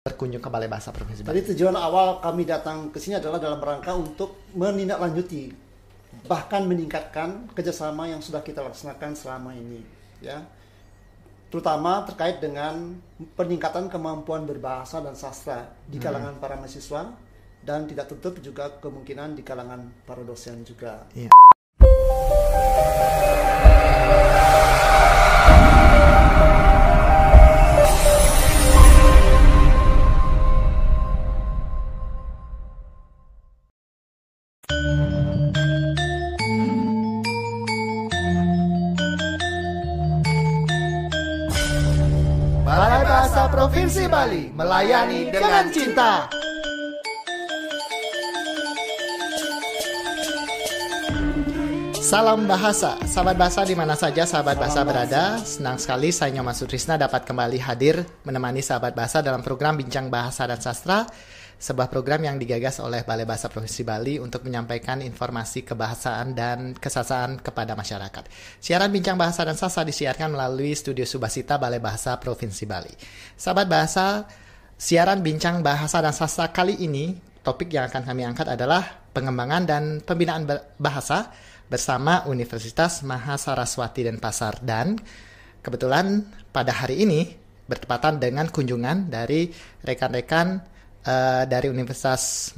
berkunjung ke Balai Bahasa Provinsi Jadi Bali? tujuan awal kami datang ke sini adalah dalam rangka untuk menindaklanjuti bahkan meningkatkan kerjasama yang sudah kita laksanakan selama ini, ya. Terutama terkait dengan peningkatan kemampuan berbahasa dan sastra di kalangan para mahasiswa dan tidak tutup juga kemungkinan di kalangan para dosen juga. Iya. Provinsi Bali melayani dengan cinta. Salam bahasa, sahabat bahasa di mana saja sahabat bahasa berada. Senang sekali saya Nyoman Sutrisna dapat kembali hadir menemani sahabat bahasa dalam program Bincang Bahasa dan Sastra, sebuah program yang digagas oleh Balai Bahasa Provinsi Bali untuk menyampaikan informasi kebahasaan dan kesastraan kepada masyarakat. Siaran Bincang Bahasa dan Sastra disiarkan melalui Studio Subasita Balai Bahasa Provinsi Bali. Sahabat bahasa, siaran Bincang Bahasa dan Sastra kali ini topik yang akan kami angkat adalah pengembangan dan pembinaan ba- bahasa bersama Universitas Mahasaraswati Denpasar dan kebetulan pada hari ini bertepatan dengan kunjungan dari rekan-rekan eh, dari Universitas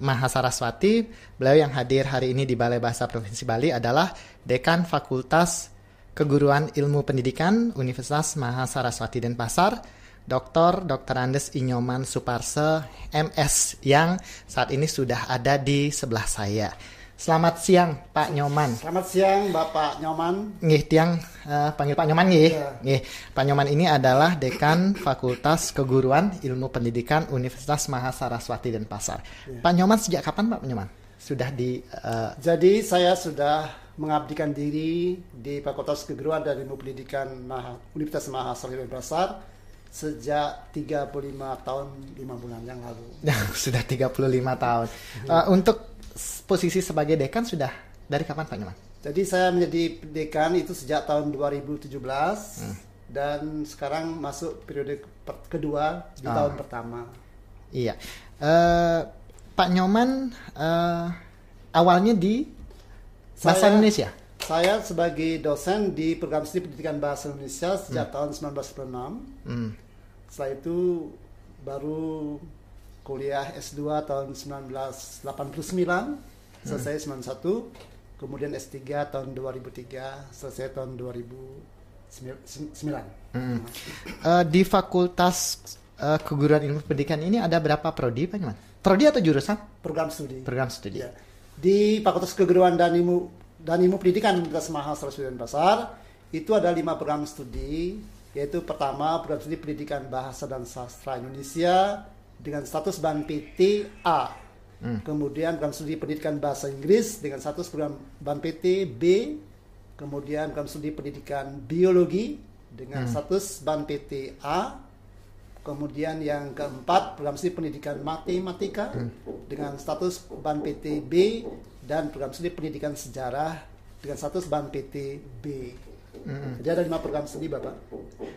Mahasaraswati. Beliau yang hadir hari ini di Balai Bahasa Provinsi Bali adalah Dekan Fakultas Keguruan Ilmu Pendidikan Universitas Mahasaraswati Denpasar, Dr. Dr. Andes Inyoman Suparse, MS, yang saat ini sudah ada di sebelah saya. Selamat siang, Pak Nyoman. Selamat siang Bapak Nyoman. Nggih, tiang eh, panggil Pak Nyoman nggih. Iya. Nggih, Pak Nyoman ini adalah Dekan Fakultas Keguruan Ilmu Pendidikan Universitas Mahasaraswati Denpasar. Pak Nyoman sejak kapan Pak Nyoman? Sudah di eh, Jadi saya sudah mengabdikan diri di Fakultas Keguruan dan Ilmu Pendidikan Maha- Universitas Mahasiswa Denpasar sejak 35 tahun 5 bulan yang lalu. sudah 35 tahun. Eh, untuk posisi sebagai dekan sudah dari kapan Pak Nyoman? Jadi saya menjadi dekan itu sejak tahun 2017 dan sekarang masuk periode per- kedua di Ah. tahun pertama. Iya. Eh, Pak Nyoman eh, awalnya di bahasa Saya- Indonesia. Saya sebagai dosen di program studi pendidikan bahasa Indonesia sejak tahun 1996. Hmm. Setelah itu baru kuliah S2 tahun 1989, selesai 91, kemudian S3 tahun 2003, selesai tahun 2009. Mm. Eh, di Fakultas eh, Keguruan Ilmu Pendidikan ini ada berapa prodi Pak Nyoman? Prodi atau jurusan? Program studi. Program studi. Ya. Di Fakultas Keguruan dan Ilmu dan Ilmu Pendidikan Universitas Mahasiswa Pasar itu ada lima program studi yaitu pertama program studi Pendidikan Bahasa dan Sastra Indonesia dengan status BAN PT A. Kemudian program studi Pendidikan Bahasa Inggris dengan status program BAN PT B. Kemudian program studi Pendidikan Biologi dengan status BAN PT A. Kemudian yang keempat program studi pendidikan matematika dengan status BAN PT B dan program studi pendidikan sejarah dengan status BAN PT B. Jadi ada lima program studi Bapak.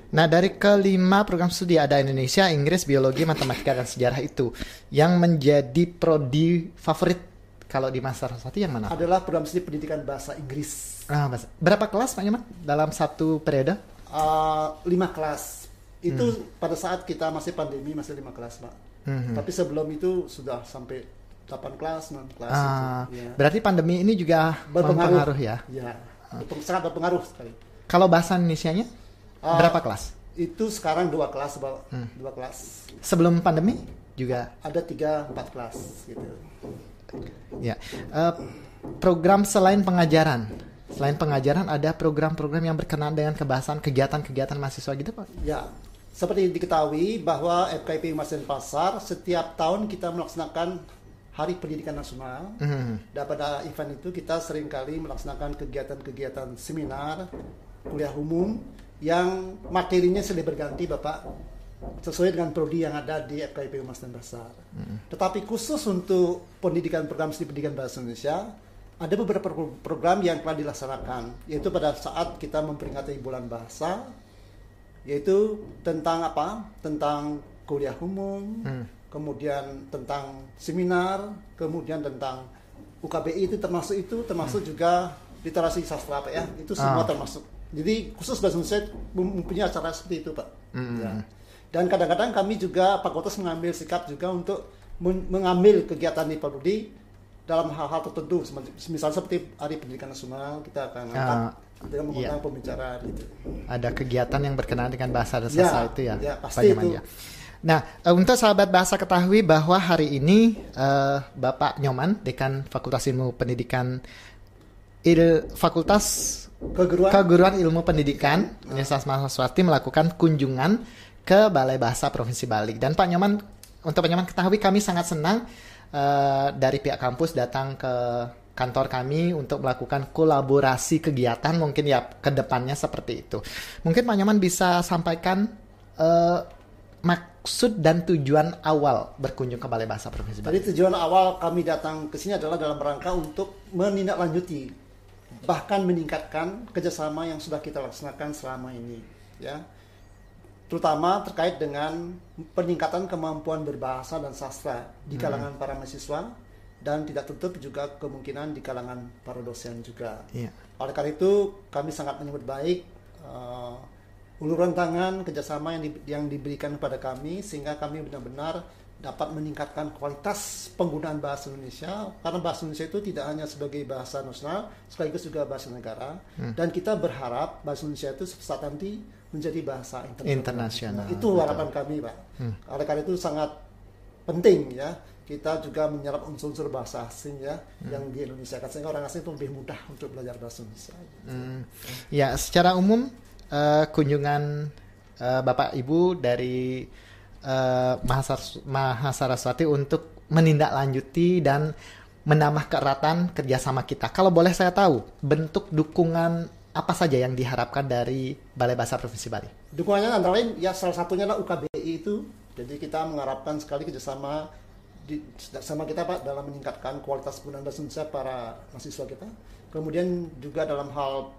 Nah, dari kelima program studi ada Indonesia, Inggris, Biologi, Matematika, dan Sejarah itu. Yang menjadi prodi favorit kalau di Master Saraswati yang mana? Adalah program studi pendidikan bahasa Inggris. Ah, bahasa- Berapa kelas Pak Nyoman dalam satu periode? Uh, lima kelas. Itu pada saat kita masih pandemi masih lima kelas Pak. Mhm. Tapi sebelum itu sudah sampai 8 kelas, 9 kelas Ah, itu. Ya. Berarti pandemi ini juga mempengaruhi ya? Ya, sangat berpengaruh sekali. Kalau bahasa Indonesianya Ah, berapa kelas? Itu sekarang dua kelas, Pak. Dua kelas. Sebelum pandemi juga Ada tiga, empat kelas gitu. Ya, Eh, program selain pengajaran, selain pengajaran ada program-program yang berkenaan dengan kebahasan kegiatan-kegiatan mahasiswa gitu pak? Ya, seperti diketahui bahwa FKIP Mas Pasar setiap tahun kita melaksanakan Hari Pendidikan Nasional. Mhm. Dan pada event itu kita sering kali melaksanakan kegiatan-kegiatan seminar, kuliah umum yang materinya silih berganti Bapak sesuai dengan prodi yang ada di FKIP Mas dan Besar. Tetapi khusus untuk pendidikan program studi pendidikan bahasa Indonesia ada beberapa pro- program yang telah dilaksanakan yaitu pada saat kita memperingati bulan bahasa yaitu tentang apa? Tentang kuliah umum, hmm. kemudian tentang seminar, kemudian tentang UKBI itu termasuk itu, termasuk hmm. juga literasi sastra Pak ya, itu semua ah. termasuk. Jadi khusus bahasa Indonesia mempunyai acara seperti itu Pak. Hmm. Ya. Dan kadang-kadang kami juga Fakultas mengambil sikap juga untuk mengambil kegiatan di Budi dalam hal-hal tertentu, misalnya seperti Hari Pendidikan Nasional kita akan angkat uh, dengan mengundang yeah. pembicara gitu. Ada kegiatan yang berkenaan dengan bahasa dan sastra ya, itu ya, ya pasti itu. Ya. Nah, eh, untuk sahabat bahasa ketahui bahwa hari ini uh, Bapak Nyoman, Dekan Fakultas Ilmu Pendidikan Il Fakultas Keguruan, Keguruan Ilmu Pendidikan Universitas Mahasiswati melakukan kunjungan ke Balai Bahasa Provinsi Bali. Dan Pak Nyoman, untuk Pak Nyoman ketahui kami sangat senang uh, dari pihak kampus datang ke kantor kami untuk melakukan kolaborasi kegiatan mungkin ya ke depannya seperti itu. Mungkin Pak Nyoman bisa sampaikan uh, maksud dan tujuan awal berkunjung ke Balai Bahasa Provinsi Bali. Tadi tujuan awal kami datang ke sini adalah dalam rangka untuk menindaklanjuti bahkan meningkatkan kerjasama yang sudah kita laksanakan selama ini ya terutama terkait dengan peningkatan kemampuan berbahasa dan sastra di hmm. kalangan hmm. para mahasiswa dan tidak tutup juga kemungkinan di kalangan para dosen juga. Yeah. Oleh karena itu kami sangat menyebut baik uh, uluran tangan kerjasama yang, di, yang diberikan kepada kami sehingga kami benar-benar dapat meningkatkan kualitas penggunaan bahasa Indonesia karena bahasa Indonesia itu tidak hanya sebagai bahasa nasional sekaligus juga bahasa negara hmm. dan kita berharap bahasa Indonesia itu saat nanti menjadi bahasa internasional. internasional. Nah, itu harapan Betul. kami, Pak. Hmm. Oleh karena itu sangat penting ya kita juga menyerap unsur-unsur bahasa asing ya hmm. yang di Indonesia kan sehingga orang asing itu lebih mudah untuk belajar bahasa Indonesia. Hmm. Ya, secara umum uh, kunjungan uh, Bapak Ibu dari uh, Mahasaraswati untuk menindaklanjuti dan menambah keeratan kerjasama kita. Kalau boleh saya tahu bentuk dukungan apa saja yang diharapkan dari Balai Bahasa Provinsi Bali? Dukungannya antara lain ya salah satunya adalah UKBI itu. Jadi kita mengharapkan sekali kerjasama di, sama kita Pak dalam meningkatkan kualitas penggunaan bahasa Indonesia para mahasiswa kita. Kemudian juga dalam hal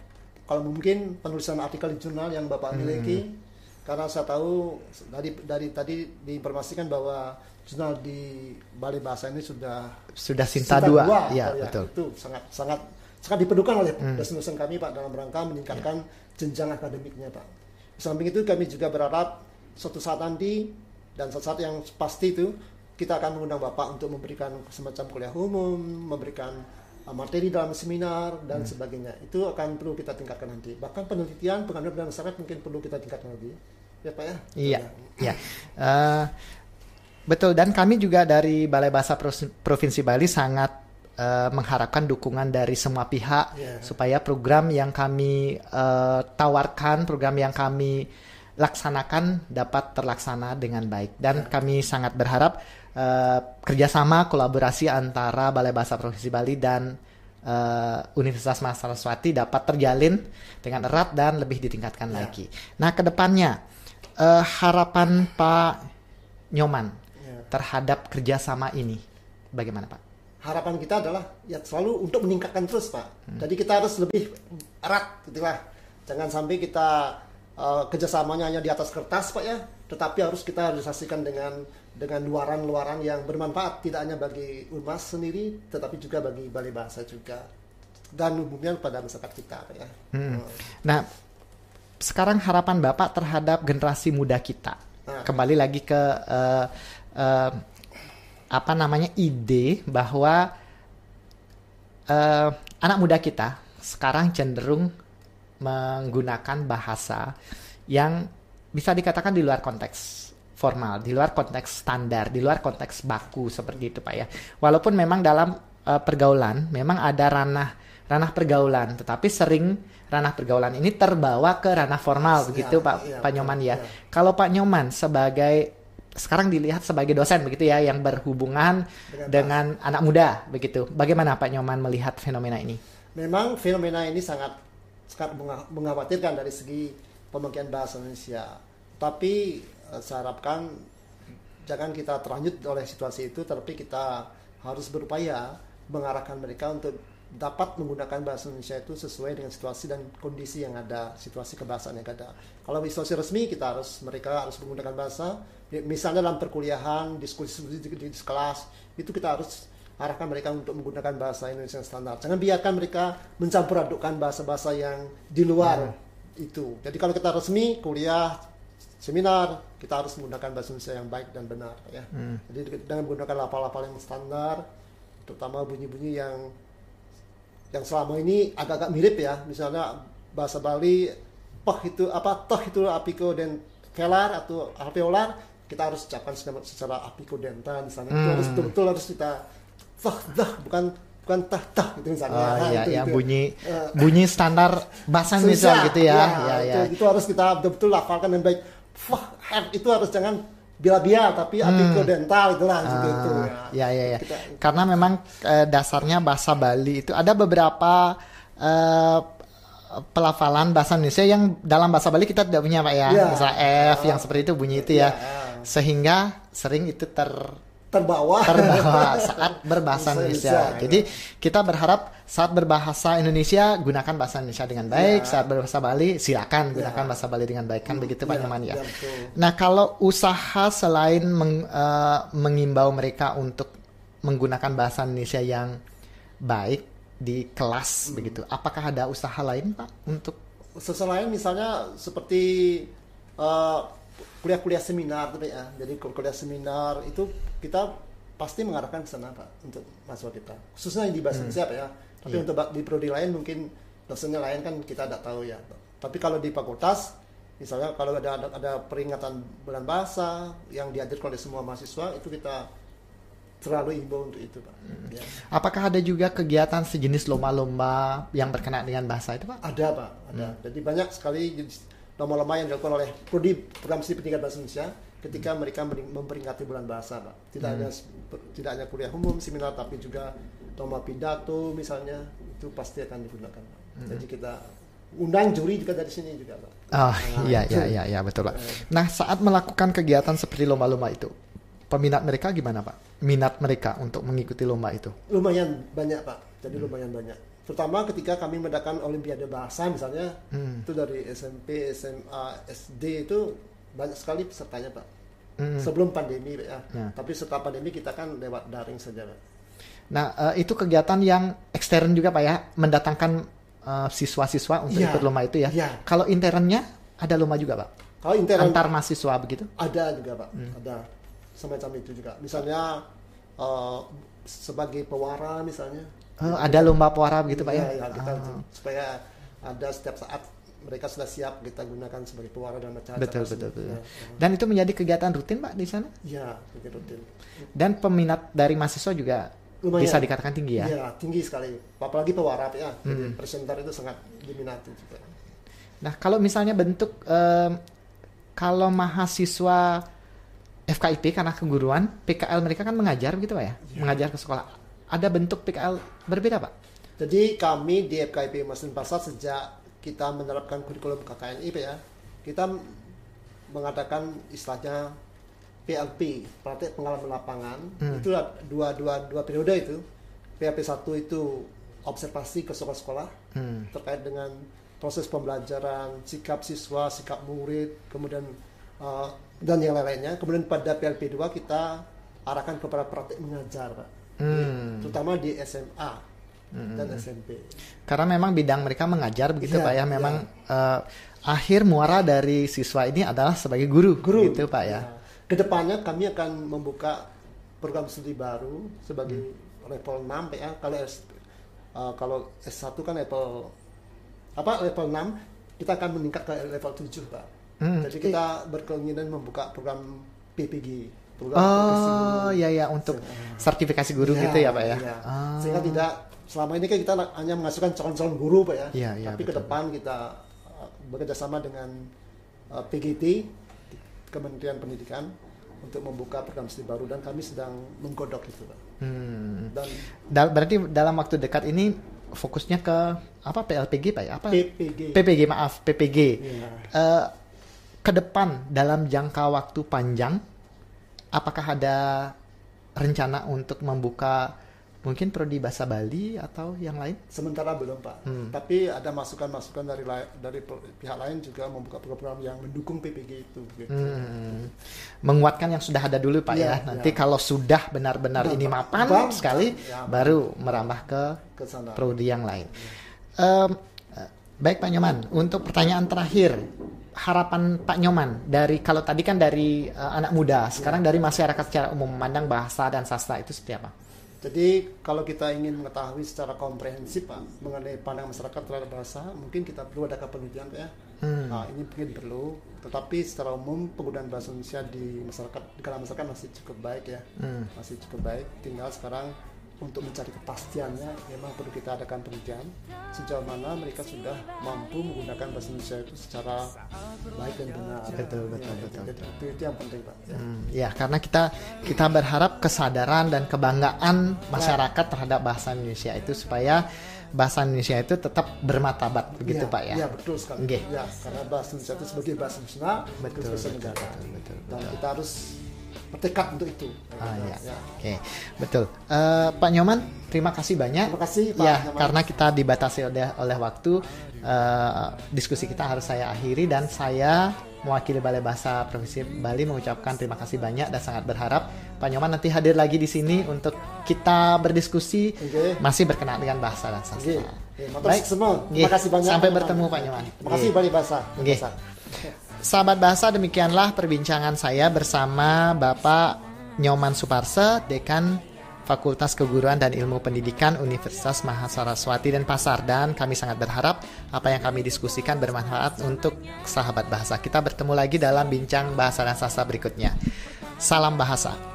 kalau mungkin penulisan artikel di jurnal yang Bapak hmm. Karena saya tahu dari dari tadi diinformasikan bahwa jurnal di Balai Bahasa ini sudah sudah Sinta, dua, ya, ya betul. Itu sangat sangat sangat diperlukan oleh hmm. dosen-dosen kami Pak dalam rangka meningkatkan yeah. jenjang akademiknya Pak. Di samping itu kami juga berharap suatu saat nanti dan saat, saat yang pasti itu kita akan mengundang Bapak untuk memberikan semacam kuliah umum, memberikan uh, materi dalam seminar dan hmm. sebagainya. Itu akan perlu kita tingkatkan nanti. Bahkan penelitian pengambilan masyarakat mungkin perlu kita tingkatkan lagi. Ya Pak ya. Iya. Iya. Uh, betul dan kami juga dari Balai Bahasa Provinsi Bali sangat uh, mengharapkan dukungan dari semua pihak yeah. supaya program yang kami uh, tawarkan, program yang kami laksanakan dapat terlaksana dengan baik. Dan yeah. kami sangat berharap uh, kerjasama kolaborasi antara Balai Bahasa Provinsi Bali dan uh, Universitas Mas Saraswati dapat terjalin dengan erat dan lebih ditingkatkan yeah. lagi. Nah, ke depannya uh, harapan Pak Nyoman yeah. terhadap kerjasama ini bagaimana Pak? harapan kita adalah ya selalu untuk meningkatkan terus pak. Hmm. Jadi kita harus lebih erat gitu lah. Jangan sampai kita uh, kerjasamanya hanya di atas kertas pak ya, tetapi harus kita realisasikan dengan dengan luaran-luaran yang bermanfaat tidak hanya bagi umat sendiri, tetapi juga bagi balai bahasa juga dan umumnya pada masyarakat kita pak ya. Hmm. Uh. Nah, sekarang harapan bapak terhadap generasi muda kita. Nah. Kembali lagi ke uh, uh, apa namanya ide bahwa uh, anak muda kita sekarang cenderung menggunakan bahasa yang bisa dikatakan di luar konteks formal, di luar konteks standar, di luar konteks baku seperti itu Pak ya. Walaupun memang dalam uh, pergaulan memang ada ranah ranah pergaulan, tetapi sering ranah pergaulan ini terbawa ke ranah formal ya, begitu Pak ya, Pak Nyoman ya. ya. Kalau Pak Nyoman sebagai sekarang dilihat sebagai dosen begitu ya yang berhubungan dengan, dengan anak muda begitu. Bagaimana Pak Nyoman melihat fenomena ini? Memang fenomena ini sangat sangat mengkhawatirkan dari segi pemakaian bahasa Indonesia. Tapi eh, saya harapkan jangan kita terlanjut oleh situasi itu, tapi kita harus berupaya mengarahkan mereka untuk dapat menggunakan bahasa Indonesia itu sesuai dengan situasi dan kondisi yang ada, situasi kebahasaan yang ada. Kalau situasi resmi kita harus mereka harus menggunakan bahasa, misalnya dalam perkuliahan, diskusi di, di, di kelas, itu kita harus arahkan mereka untuk menggunakan bahasa Indonesia yang standar. Jangan biarkan mereka mencampur adukkan bahasa-bahasa yang di luar hmm. itu. Jadi kalau kita resmi kuliah, seminar, kita harus menggunakan bahasa Indonesia yang baik dan benar ya. Hmm. Jadi dengan menggunakan lafal-lafal yang standar, terutama bunyi-bunyi yang yang selama ini agak-agak mirip ya. Misalnya bahasa Bali poh itu apa toh itu apiko dan kelar atau alveolar. Kita harus ucapkan secara, secara apikodental misalnya hmm. itu harus betul-betul harus kita toh dah bukan bukan tah tah gitu misalnya oh, nah, iya, itu, yang itu. bunyi uh, bunyi standar bahasa Indonesia gitu ya, ya, ya, ya. Itu, itu harus kita betul-betul hafalkan dengan baik. Wah, itu harus jangan bila-bila tapi hmm. dental itulah uh, itu. Ya, ya, ya. Kita, Karena memang uh, dasarnya bahasa Bali itu ada beberapa uh, pelafalan bahasa Indonesia yang dalam bahasa Bali kita tidak punya Pak ya. ya. Misalnya F uh, yang seperti itu bunyi itu ya. ya. Sehingga sering itu ter terbawa terbawa saat berbahasa Indonesia. Jadi kita berharap saat berbahasa Indonesia gunakan bahasa Indonesia dengan baik, ya. saat berbahasa Bali silakan ya. gunakan bahasa Bali dengan baik kan hmm. begitu Pak ya, Nyoman ya. ya nah kalau usaha selain meng, uh, mengimbau mereka untuk menggunakan bahasa Indonesia yang baik di kelas hmm. begitu, apakah ada usaha lain Pak untuk usaha lain misalnya seperti uh, kuliah-kuliah seminar tuh ya. Jadi kuliah seminar itu kita pasti mengarahkan ke sana Pak untuk mahasiswa kita. Khususnya yang di bahasa hmm. siapa ya. Tapi yeah. untuk di prodi lain mungkin dosennya lain kan kita tidak tahu ya. Tapi kalau di fakultas misalnya kalau ada, ada ada peringatan bulan bahasa yang dihadirkan oleh semua mahasiswa itu kita terlalu imbau untuk itu pak. Hmm. Ya. Apakah ada juga kegiatan sejenis lomba-lomba yang berkenaan dengan bahasa itu pak? Ada pak, ada. Hmm. Jadi banyak sekali lomba-lomba yang dilakukan oleh prodi program studi pendidikan bahasa Indonesia ketika mereka memperingati bulan bahasa pak. Tidak hmm. hanya tidak hanya kuliah umum seminar tapi juga lomba pidato misalnya itu pasti akan digunakan pak. Hmm. jadi kita undang juri juga dari sini juga pak. Oh nah, iya iya iya ya, betul pak. Nah saat melakukan kegiatan seperti lomba-lomba itu peminat mereka gimana pak? Minat mereka untuk mengikuti lomba itu? Lumayan banyak pak. Jadi hmm. lumayan banyak terutama ketika kami mengadakan olimpiade bahasa misalnya hmm. itu dari SMP SMA SD itu banyak sekali pesertanya pak hmm. sebelum pandemi ya nah. tapi setelah pandemi kita kan lewat daring saja pak nah uh, itu kegiatan yang ekstern juga pak ya mendatangkan uh, siswa-siswa untuk ya. ikut lomba itu ya, ya. kalau internnya ada lomba juga pak kalau intern antar mahasiswa begitu ada juga pak hmm. ada semacam itu juga misalnya uh, sebagai pewara misalnya Oh, ada lomba puara begitu Pak ya? ya, kita, oh. supaya ada setiap saat mereka sudah siap kita gunakan sebagai pewara dan macam betul betul, betul. Ya. Dan itu menjadi kegiatan rutin Pak di sana? Iya, kegiatan rutin. Dan peminat dari mahasiswa juga Lumayan. bisa dikatakan tinggi ya? Iya, tinggi sekali. Apalagi pewara ya. Hmm. presenter itu sangat diminati juga. Nah, kalau misalnya bentuk um, kalau mahasiswa FKIP karena keguruan, PKL mereka kan mengajar gitu Pak ya? ya. Mengajar ke sekolah ada bentuk PKL berbeda Pak? Jadi kami di FKIP Mesin Pasar sejak kita menerapkan kurikulum KKNIP ya, kita mengadakan istilahnya PLP, praktek pengalaman lapangan. Hmm. Itu dua, dua, dua periode itu. PLP satu itu observasi ke sekolah-sekolah hmm. terkait dengan proses pembelajaran, sikap siswa, sikap murid, kemudian uh, dan yang lain-lainnya. Kemudian pada PLP 2 kita arahkan kepada praktek mengajar, Pak hmm. terutama di SMA hmm. dan SMP. Karena memang bidang mereka mengajar begitu ya, pak ya, memang ya. Uh, akhir muara dari siswa ini adalah sebagai guru, guru. gitu pak ya. ya. Ke depannya kami akan membuka program studi baru sebagai hmm. level 6 ya. Kalau S, uh, kalau S1 kan level apa level 6 kita akan meningkat ke level 7 pak. Hmm. Jadi kita berkeinginan membuka program PPG oh ya ya untuk sertifikasi guru ya, gitu ya pak ya, ya. Ah. sehingga tidak selama ini kan kita hanya menghasilkan calon-calon guru pak ya, ya, ya tapi ke depan kita uh, bekerja sama dengan uh, PGT Kementerian Pendidikan untuk membuka program studi baru. Dan kami sedang menggodok itu pak. Hmm. Dan da berarti dalam waktu dekat ini fokusnya ke apa PLPG pak ya? Apa? PPG PPG maaf PPG ya. uh, ke depan dalam jangka waktu panjang apakah ada rencana untuk membuka Mungkin prodi bahasa Bali atau yang lain? Sementara belum Pak. Hmm. Tapi ada masukan-masukan dari dari pihak lain juga membuka program yang mendukung PPG itu. Gitu. Hmm. Menguatkan yang sudah ada dulu Pak Iya, ya. Nanti iya. kalau sudah benar-benar Benar, ini mapan Bang, sekali, ya, baru merambah ke Ke sana. prodi yang lain. Em, eh, baik Pak Nyoman, untuk pertanyaan terakhir, harapan Pak Nyoman dari kalau tadi kan dari eh, anak muda, sekarang dari masyarakat secara umum memandang bahasa dan sastra itu seperti apa? Jadi kalau kita ingin mengetahui secara komprehensif Pak mengenai pandangan masyarakat terhadap bahasa, mungkin kita perlu ada penelitian Pak ya. Hmm. Nah, ini mungkin perlu, tetapi secara umum penggunaan bahasa Indonesia di masyarakat di kalangan masyarakat masih cukup baik ya. Hmm. Masih cukup baik. Tinggal sekarang untuk mencari kepastiannya memang perlu kita adakan penelitian sejauh mana mereka sudah mampu menggunakan bahasa Indonesia itu secara baik dan benar. Betul, betul, Ya, betul, itu, itu, itu yang penting Pak. Ya. Hmm, ya karena kita kita berharap kesadaran dan kebanggaan masyarakat terhadap bahasa Indonesia itu supaya bahasa Indonesia itu tetap bermartabat begitu Iya, Pak ya. Iya betul sekali. Nggih. Ya, karena bahasa Indonesia itu sebagai bahasa nasional, Betul, bahasa betul, negara. betul, betul, Dan betul. kita harus bertekad untuk itu. Ah, ya. Ya. Oke, betul. Eh, Pak Nyoman, terima kasih banyak. Terima kasih, Pak Ya, Nyoman. karena kita dibatasi oleh oleh waktu, eh, diskusi kita harus saya akhiri dan saya mewakili Balai Bahasa Provinsi Bali mengucapkan terima kasih banyak dan sangat berharap Pak Nyoman nanti hadir lagi di sini untuk kita berdiskusi Oke. masih berkenaan dengan bahasa dan sastra. Oke, matur semua. Nggih. Terima kasih banyak. Sampai bertemu. Pak Nyoman. Terima kasih. Bali Bahasa. Nggih. Bahasa. Sahabat bahasa demikianlah perbincangan saya bersama Bapak Nyoman Suparse, Dekan Fakultas Keguruan dan Ilmu Pendidikan Universitas Mahasaraswati dan Pasar dan kami sangat berharap apa yang kami diskusikan bermanfaat untuk sahabat bahasa. Kita bertemu lagi dalam bincang bahasa dan sastra berikutnya. Salam bahasa.